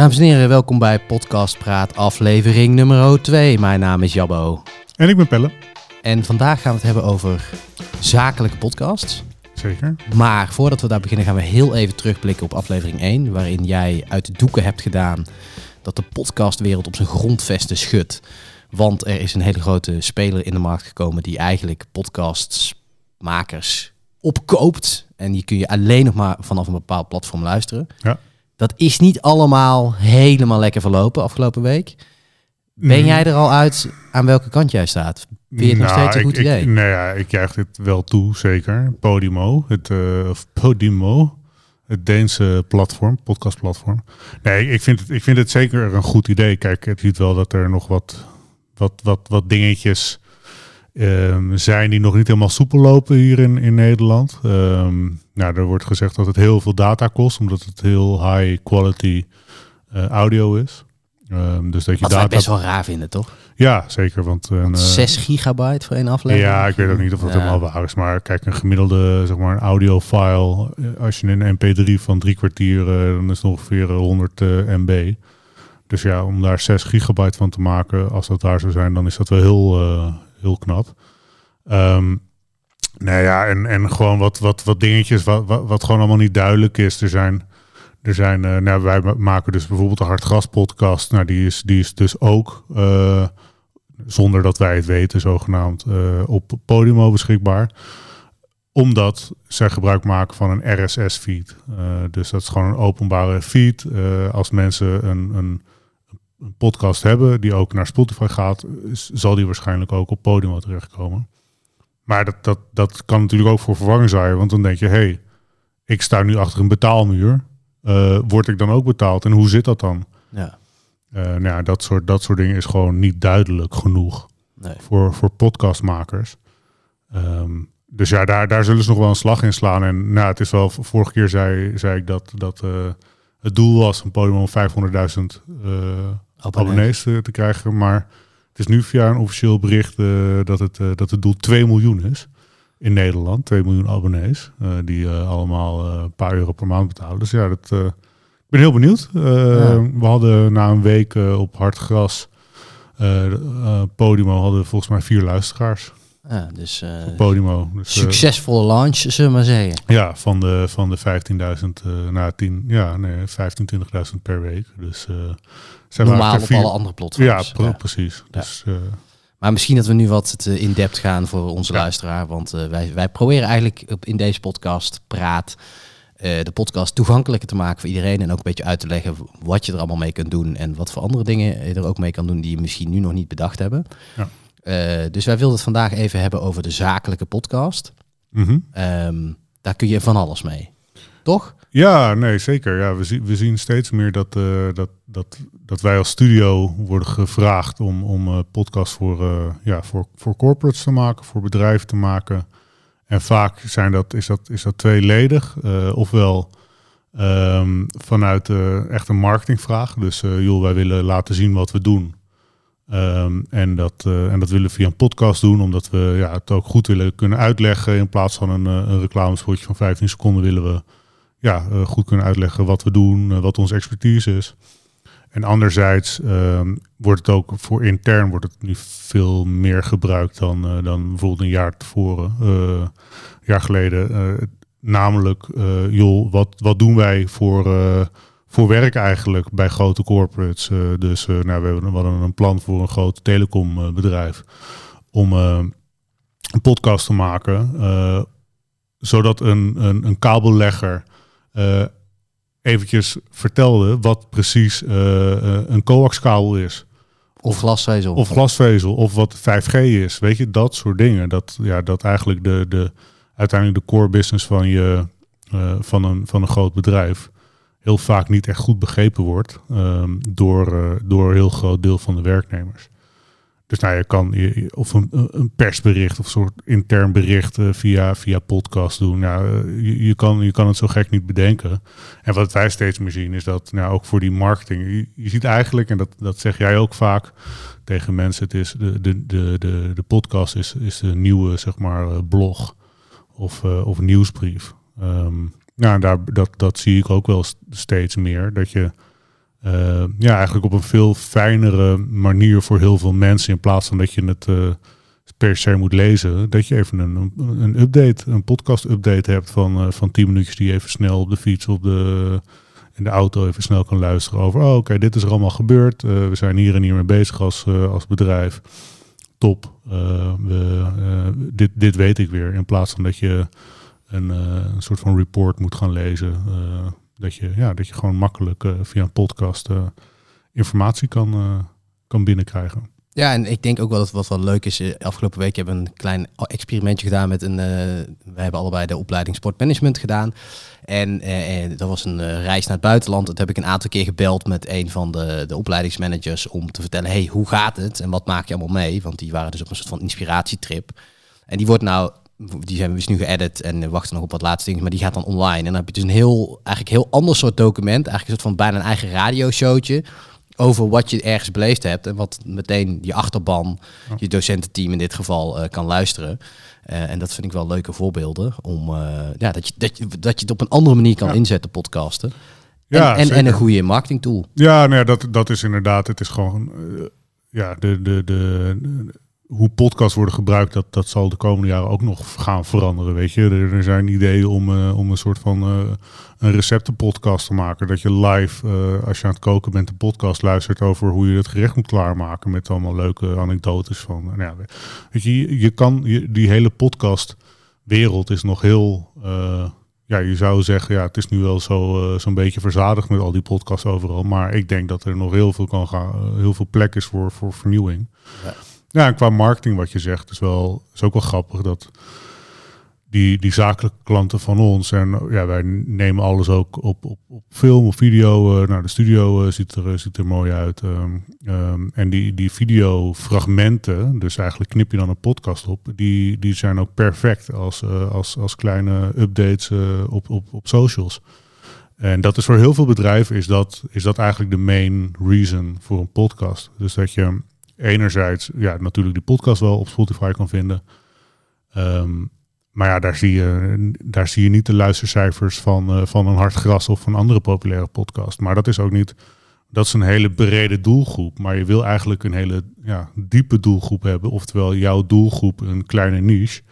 Dames en heren, welkom bij Podcast Praat, aflevering nummer 2. Mijn naam is Jabbo. En ik ben Pelle. En vandaag gaan we het hebben over zakelijke podcasts. Zeker. Maar voordat we daar beginnen gaan we heel even terugblikken op aflevering 1, waarin jij uit de doeken hebt gedaan dat de podcastwereld op zijn grondvesten schudt. Want er is een hele grote speler in de markt gekomen die eigenlijk podcastmakers opkoopt. En die kun je alleen nog maar vanaf een bepaald platform luisteren. Ja. Dat is niet allemaal helemaal lekker verlopen afgelopen week. Ben Mm. jij er al uit aan welke kant jij staat? Vind je het nog Nou, steeds een ik- goed ik, idee? nee, ja, ik juich dit wel toe, zeker. Podimo, het, eh, of Podimo, het Deense platform, podcastplatform. Nee, ik vind, het, ik vind het zeker een goed idee. Kijk, het ziet wel dat er nog wat, wat, wat, wat dingetjes ehm, zijn die nog niet helemaal soepel lopen hier in, in Nederland. Ehm, nou, er wordt gezegd dat het heel veel data kost, omdat het heel high quality eh, audio is. Ehm, dus dat je Wat wij data... best wel raar vinden, toch? Ja, zeker. Want, Want eh, 6 gigabyte voor één aflevering? ja, ik weet ook niet of dat Ja. helemaal waar is. Maar kijk, een gemiddelde zeg maar, een audiofile, eh, als je een mp3 van drie kwartier, eh, dan is het ongeveer eh, 100 eh, MB. Dus ja, om daar 6 gigabyte van te maken, als dat daar zou zijn, dan is dat wel heel, eh, heel knap. Ehm nou ja, en, en gewoon wat, wat, wat dingetjes wat, wat, gewoon allemaal niet duidelijk is. Er zijn, er zijn eh, nou, wij ma- maken dus bijvoorbeeld de Hartgras podcast. Nou, die is, die is dus ook, eh, zonder dat wij het weten, zogenaamd, eh, op Podimo beschikbaar omdat zij gebruik maken van een RSS-feed. dus dat is gewoon een openbare feed. Als mensen een, een, een podcast hebben die ook naar Spotify gaat, zal die waarschijnlijk ook op Podimo terechtkomen. Maar dat, dat, dat kan natuurlijk ook voor verwarring zaaien, want dan denk je, hé, hey, ik sta nu achter een betaalmuur. Eh, word ik dan ook betaald en hoe zit dat dan? Ja, Eh, nou ja, dat soort, dat soort dingen is gewoon niet duidelijk genoeg nee. voor, voor podcastmakers. Ehm, dus ja, daar, daar zullen ze nog wel een slag in slaan. En nou, het is wel, vorige keer zei, zei ik dat, dat eh, het doel was een podium om 500.000 abonnees te, te krijgen. Maar het is nu via een officieel bericht eh, dat, het, eh, dat het doel 2 miljoen is in Nederland. 2 miljoen abonnees, eh, die allemaal een paar euro per maand betalen. Dus ja, dat, ik ben heel benieuwd. We hadden na een week op hard gras eh, Podimo hadden volgens mij vier luisteraars. Ja, dus eh, Podimo. Dus, eh, succesvolle launch, zullen we maar zeggen. ja, van de, van de 15.000 eh naar 10, ja, nee, 15, 20.000 per week. Dus uh, zij Normaal op vier- alle andere platforms. Ja, pre- precies. Ja. Dus, eh, Maar misschien dat we nu wat te in-depth gaan voor onze Ja. luisteraar. Want eh, wij, wij proberen eigenlijk op, in deze podcast praat eh, de podcast toegankelijker te maken voor iedereen. En ook een beetje uit te leggen wat je er allemaal mee kunt doen. En wat voor andere dingen je er ook mee kan doen die je misschien nu nog niet bedacht hebben. Ja. Eh, dus wij wilden het vandaag even hebben over de zakelijke podcast. mhm. Ehm, daar kun je van alles mee. Toch? Ja, nee, zeker. Ja, we, zien we zien steeds meer dat, eh, dat, dat, dat wij als studio worden gevraagd om, om eh podcasts voor, ja, voor, voor corporates te maken, voor bedrijven te maken. En vaak zijn dat, is, dat, is dat tweeledig. Ofwel ehm, vanuit echt een marketingvraag. Dus joh, wij willen laten zien wat we doen. Ehm, en, dat, eh, en dat willen we via een podcast doen, omdat we ja, het ook goed willen kunnen uitleggen. In plaats van een, eh, een reclamespotje van 15 seconden willen we ja, eh, goed kunnen uitleggen wat we doen, wat onze expertise is. En anderzijds ehm, wordt het ook voor intern wordt het nu veel meer gebruikt dan, dan bijvoorbeeld een jaar tevoren, een jaar geleden. Namelijk, joh, wat, wat doen wij voor, voor werk eigenlijk bij grote corporates? Eh, dus eh, nou, we, hebben, we hadden een plan voor een groot telecombedrijf om eh, een podcast te maken, zodat een, een, een kabellegger eventjes vertelde wat precies een coaxkabel is. Of glasvezel. Of glasvezel, of wat 5G is. Weet je, dat soort dingen. Dat, ja, dat eigenlijk de, de, uiteindelijk de core business van, je, van, een, van een groot bedrijf heel vaak niet echt goed begrepen wordt ehm, door, eh, door een heel groot deel van de werknemers. Dus nou, je kan je, of een, een persbericht of een soort intern bericht eh, via, via podcast doen. Nou, eh, je, je, kan, je kan het zo gek niet bedenken. En wat wij steeds meer zien is dat nou, ook voor die marketing. Je, ziet eigenlijk, en dat, dat zeg jij ook vaak tegen mensen, het is de, de, de, de, podcast is, is de nieuwe zeg maar, blog of, of nieuwsbrief. Ehm, nou, en daar, dat, dat zie ik ook wel steeds meer. Dat je eh, ja, eigenlijk op een veel fijnere manier voor heel veel mensen. In plaats van dat je het uh, per se moet lezen. Dat je even een, een update, een podcast update hebt van, uh, van 10 minuutjes die je even snel op de fiets, op de, in de auto even snel kan luisteren over. Oh, oké, dit is er allemaal gebeurd. we zijn hier en hier mee bezig als, als bedrijf. Top. we, dit, dit weet ik weer. In plaats van dat je een, een soort van report moet gaan lezen dat je, ja, dat je gewoon makkelijk uh, via een podcast uh, informatie kan, uh, kan binnenkrijgen. Ja, en ik denk ook wel dat wat wel leuk is. Afgelopen week hebben we een klein experimentje gedaan met een. we hebben allebei de opleiding sportmanagement gedaan. En dat was een reis naar het buitenland. Dat heb ik een aantal keer gebeld met een van de, de opleidingsmanagers om te vertellen: hey, hoe gaat het en wat maak je allemaal mee? Want die waren dus op een soort van inspiratietrip. En die wordt nou die zijn we dus nu geëdit en wachten nog op wat laatste dingen, maar die gaat dan online. En dan heb je dus een heel, eigenlijk heel ander soort document, eigenlijk een soort van bijna een eigen radioshowtje over wat je ergens beleefd hebt en wat meteen je achterban, je docententeam in dit geval, uh, kan luisteren. Uh, en dat vind ik wel leuke voorbeelden om uh, ja, dat, je, dat, je, dat je het op een andere manier kan inzetten, podcasten. Ja, en, en, en, een goede marketing tool. Ja, nou ja, dat, dat is inderdaad, het is gewoon ja, de, de, de, hoe podcasts worden gebruikt, dat, dat zal de komende jaren ook nog gaan veranderen. Weet je, er, zijn ideeën om, uh, om een soort van uh, een receptenpodcast te maken. Dat je live, uh, als je aan het koken bent, een podcast luistert over hoe je het gerecht moet klaarmaken. Met allemaal leuke anekdotes van. Nou ja, weet je, je kan die hele podcastwereld is nog heel. ja, je zou zeggen, ja, het is nu wel zo, zo'n beetje verzadigd met al die podcasts overal. Maar ik denk dat er nog heel veel kan gaan, heel veel plek is voor, voor vernieuwing. Ja. Ja, en qua marketing wat je zegt, is, wel, is ook wel grappig dat die, die zakelijke klanten van ons, en ja, wij nemen alles ook op, op, op film of video. Uh, nou, de studio uh, ziet, er, ziet er mooi uit. Um, um, en die, die videofragmenten, dus eigenlijk knip je dan een podcast op, die, die zijn ook perfect als, als, als kleine updates op, op, op socials. En dat is voor heel veel bedrijven is dat, is dat eigenlijk de main reason voor een podcast. Dus dat je enerzijds ja, natuurlijk die podcast wel op Spotify kan vinden. Ehm, maar ja, daar zie, je, daar zie je niet de luistercijfers van, uh, van een hard gras of van andere populaire podcast. Maar dat is ook niet. Dat is een hele brede doelgroep. Maar je wil eigenlijk een hele ja, diepe doelgroep hebben. Oftewel jouw doelgroep een kleine niche.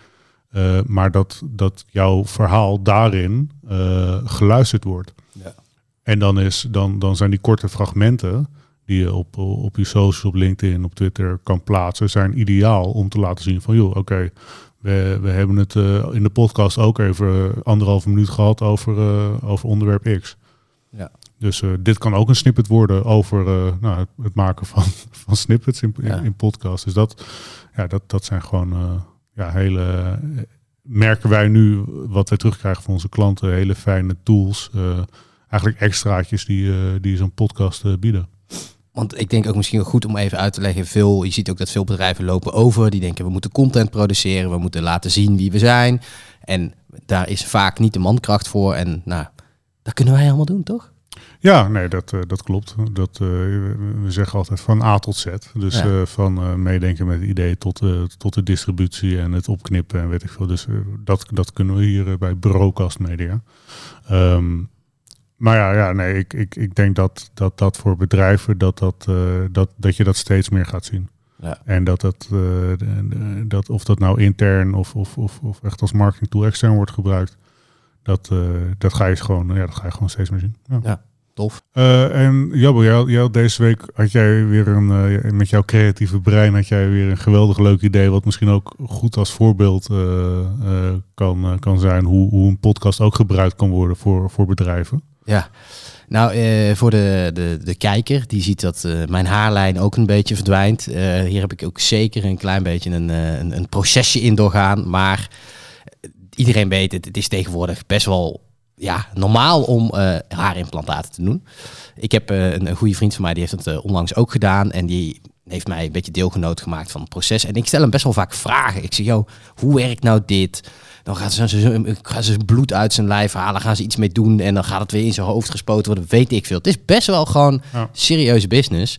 Uh, maar dat, dat jouw verhaal daarin uh, geluisterd wordt. Ja. En dan, is, dan, dan zijn die korte fragmenten die je op, op je socials, op LinkedIn, op Twitter kan plaatsen, zijn ideaal om te laten zien van joh, oké, we, we hebben het uh, in de podcast ook even anderhalve minuut gehad over, uh, over onderwerp X. Ja. Dus uh, dit kan ook een snippet worden over nou, het, het, maken van, van snippets in, in, in podcasts. Dus dat, ja, dat, dat zijn gewoon ja, hele, merken wij nu wat wij terugkrijgen van onze klanten, hele fijne tools. eigenlijk extraatjes die, die zo'n podcast bieden. Want ik denk ook misschien goed om even uit te leggen. Veel, je ziet ook dat veel bedrijven lopen over. Die denken we moeten content produceren. We moeten laten zien wie we zijn. En daar is vaak niet de mankracht voor. En nou, dat kunnen wij allemaal doen, toch? Ja, nee, dat, uh, dat klopt. Dat, uh, we zeggen altijd van A tot Z. Dus ja. uh, van meedenken met het idee tot, tot de distributie en het opknippen en weet ik veel. Dus dat, dat kunnen we hier bij Brocast Media. Um, maar ja, ja nee, ik, ik, ik denk dat, dat dat voor bedrijven dat, dat, uh, dat, dat je dat steeds meer gaat zien. Ja. En dat, dat, uh, dat of dat nou intern of, of, of, of echt als marketing tool extern wordt gebruikt, dat, uh, dat, ga je gewoon, ja, dat ga je gewoon steeds meer zien. Ja, ja tof. en Jabbo, jij, jij, deze week had jij weer een, met jouw creatieve brein had jij weer een geweldig leuk idee, wat misschien ook goed als voorbeeld kan, kan zijn hoe, hoe een podcast ook gebruikt kan worden voor, voor bedrijven. Ja, nou uh, voor de, de, de kijker, die ziet dat uh, mijn haarlijn ook een beetje verdwijnt. Uh, hier heb ik ook zeker een klein beetje een, een, een, procesje in doorgaan. Maar iedereen weet het, het is tegenwoordig best wel ja, normaal om haarimplantaten te doen. Ik heb een, een goede vriend van mij, die heeft het onlangs ook gedaan. En die heeft mij een beetje deelgenoot gemaakt van het proces. En ik stel hem best wel vaak vragen. Ik zeg, joh, hoe werkt nou dit? Dan gaat ze, ze, gaan ze bloed uit zijn lijf halen, gaan ze iets mee doen en dan gaat het weer in zijn hoofd gespoten worden, weet ik veel. Het is best wel gewoon serieuze business.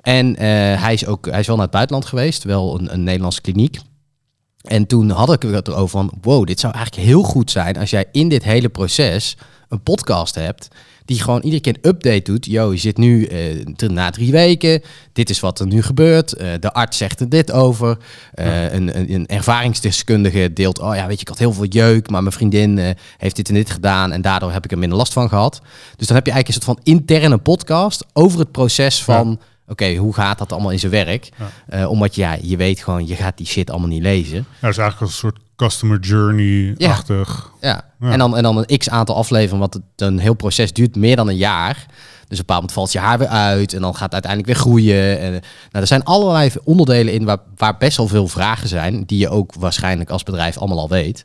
En uh, hij, is ook, hij is wel naar het buitenland geweest, wel een, een Nederlandse kliniek. En toen had ik het erover van, wow, dit zou eigenlijk heel goed zijn als jij in dit hele proces een podcast hebt die gewoon iedere keer een update doet. Yo, je zit nu te- na drie weken. Dit is wat er nu gebeurt. Eh, de arts zegt er dit over. Eh, een, een, een ervaringsdeskundige deelt. Oh ja, weet je, ik had heel veel jeuk, maar mijn vriendin heeft dit en dit gedaan en daardoor heb ik er minder last van gehad. Dus dan heb je eigenlijk een soort van interne podcast over het proces van. Oké, hoe gaat dat allemaal in zijn werk? Ja. Omdat ja, je weet gewoon, je gaat die shit allemaal niet lezen. Ja, dat is eigenlijk een soort customer journey-achtig. Ja. Ja. En, dan, en dan een x aantal afleveringen, want het, een heel proces duurt meer dan een jaar. Dus op een bepaald moment valt je haar weer uit en dan gaat het uiteindelijk weer groeien. En, nou, er zijn allerlei onderdelen in waar, waar best wel veel vragen zijn, die je ook waarschijnlijk als bedrijf allemaal al weet.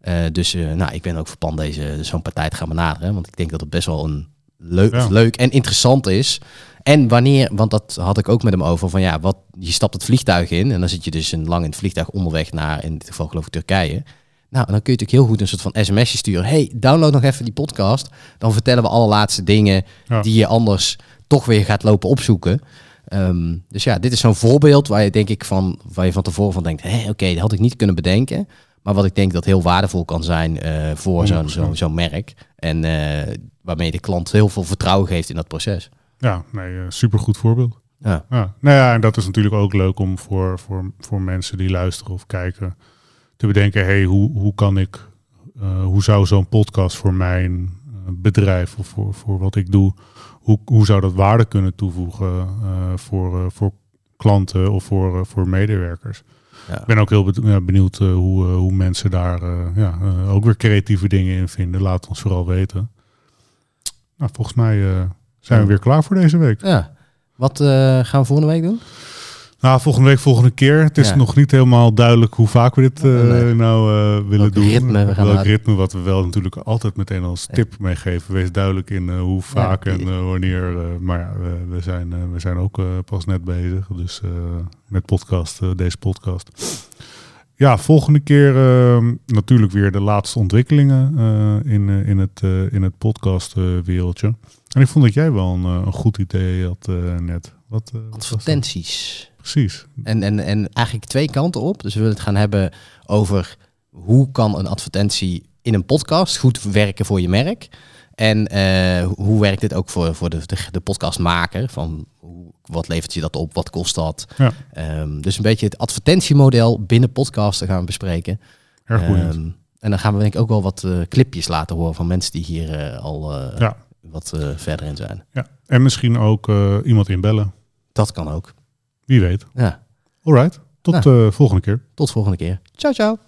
Eh, dus eh, nou, ik ben ook van plan deze zo'n partij te gaan benaderen, want ik denk dat het best wel een leuk, Ja. leuk en interessant is. En wanneer, want dat had ik ook met hem over, van ja, wat, je stapt het vliegtuig in en dan zit je dus een lang in het vliegtuig onderweg naar, in dit geval geloof ik Turkije. Nou, en dan kun je natuurlijk heel goed een soort van sms'je sturen. Hey, download nog even die podcast. Dan vertellen we allerlaatste dingen Ja. die je anders toch weer gaat lopen opzoeken. Ehm, dus ja, dit is zo'n voorbeeld waar je denk ik van, waar je van tevoren van denkt, hé, oké, dat had ik niet kunnen bedenken. Maar wat ik denk dat heel waardevol kan zijn eh, voor zo'n 100%. zo'n zo'n merk. En eh, waarmee de klant heel veel vertrouwen geeft in dat proces. Ja, nee, eh, supergoed voorbeeld. Ja, Ja. Nou ja, en dat is natuurlijk ook leuk om voor, voor, voor mensen die luisteren of kijken te bedenken, hey, hoe, hoe kan ik, eh, hoe zou zo'n podcast voor mijn eh, bedrijf of voor, voor wat ik doe, hoe, hoe zou dat waarde kunnen toevoegen voor, voor klanten of voor, voor medewerkers? Ja. Ik ben ook heel benieuwd hoe, hoe mensen daar ja, ook weer creatieve dingen in vinden. Laat ons vooral weten. Nou, volgens mij zijn we weer klaar voor deze week. ja. Wat eh, gaan we volgende week doen? Nou, volgende week, volgende keer. Het is Ja. nog niet helemaal duidelijk hoe vaak we dit eh, Nee. nou eh, willen Welk doen. ritme we gaan Welk ritme, wat we wel natuurlijk altijd meteen als tip meegeven. Wees duidelijk in hoe vaak Ja. en wanneer. maar ja, we, zijn, we zijn ook pas net bezig. Dus met podcast, deze podcast. Ja, volgende keer eh, natuurlijk weer de laatste ontwikkelingen eh, in, eh, in het, eh, in het podcastwereldje. en ik vond dat jij wel een, een goed idee had net. Wat, eh, wat? Advertenties. Precies. En, en, en eigenlijk twee kanten op. Dus we willen het gaan hebben over hoe kan een advertentie in een podcast goed werken voor je merk. En hoe werkt dit ook voor, voor de, de, de podcastmaker? Van hoe, wat levert je dat op? Wat kost dat? Ja. Ehm, dus een beetje het advertentiemodel binnen podcasten gaan we bespreken. Erg. Ehm, en dan gaan we denk ik ook wel wat eh, clipjes laten horen van mensen die hier eh, al eh, Ja. wat verder in zijn. Ja, en misschien ook iemand inbellen. Dat kan ook. Wie weet. Ja. Alright, tot de volgende keer. Tot volgende keer. Ciao, ciao.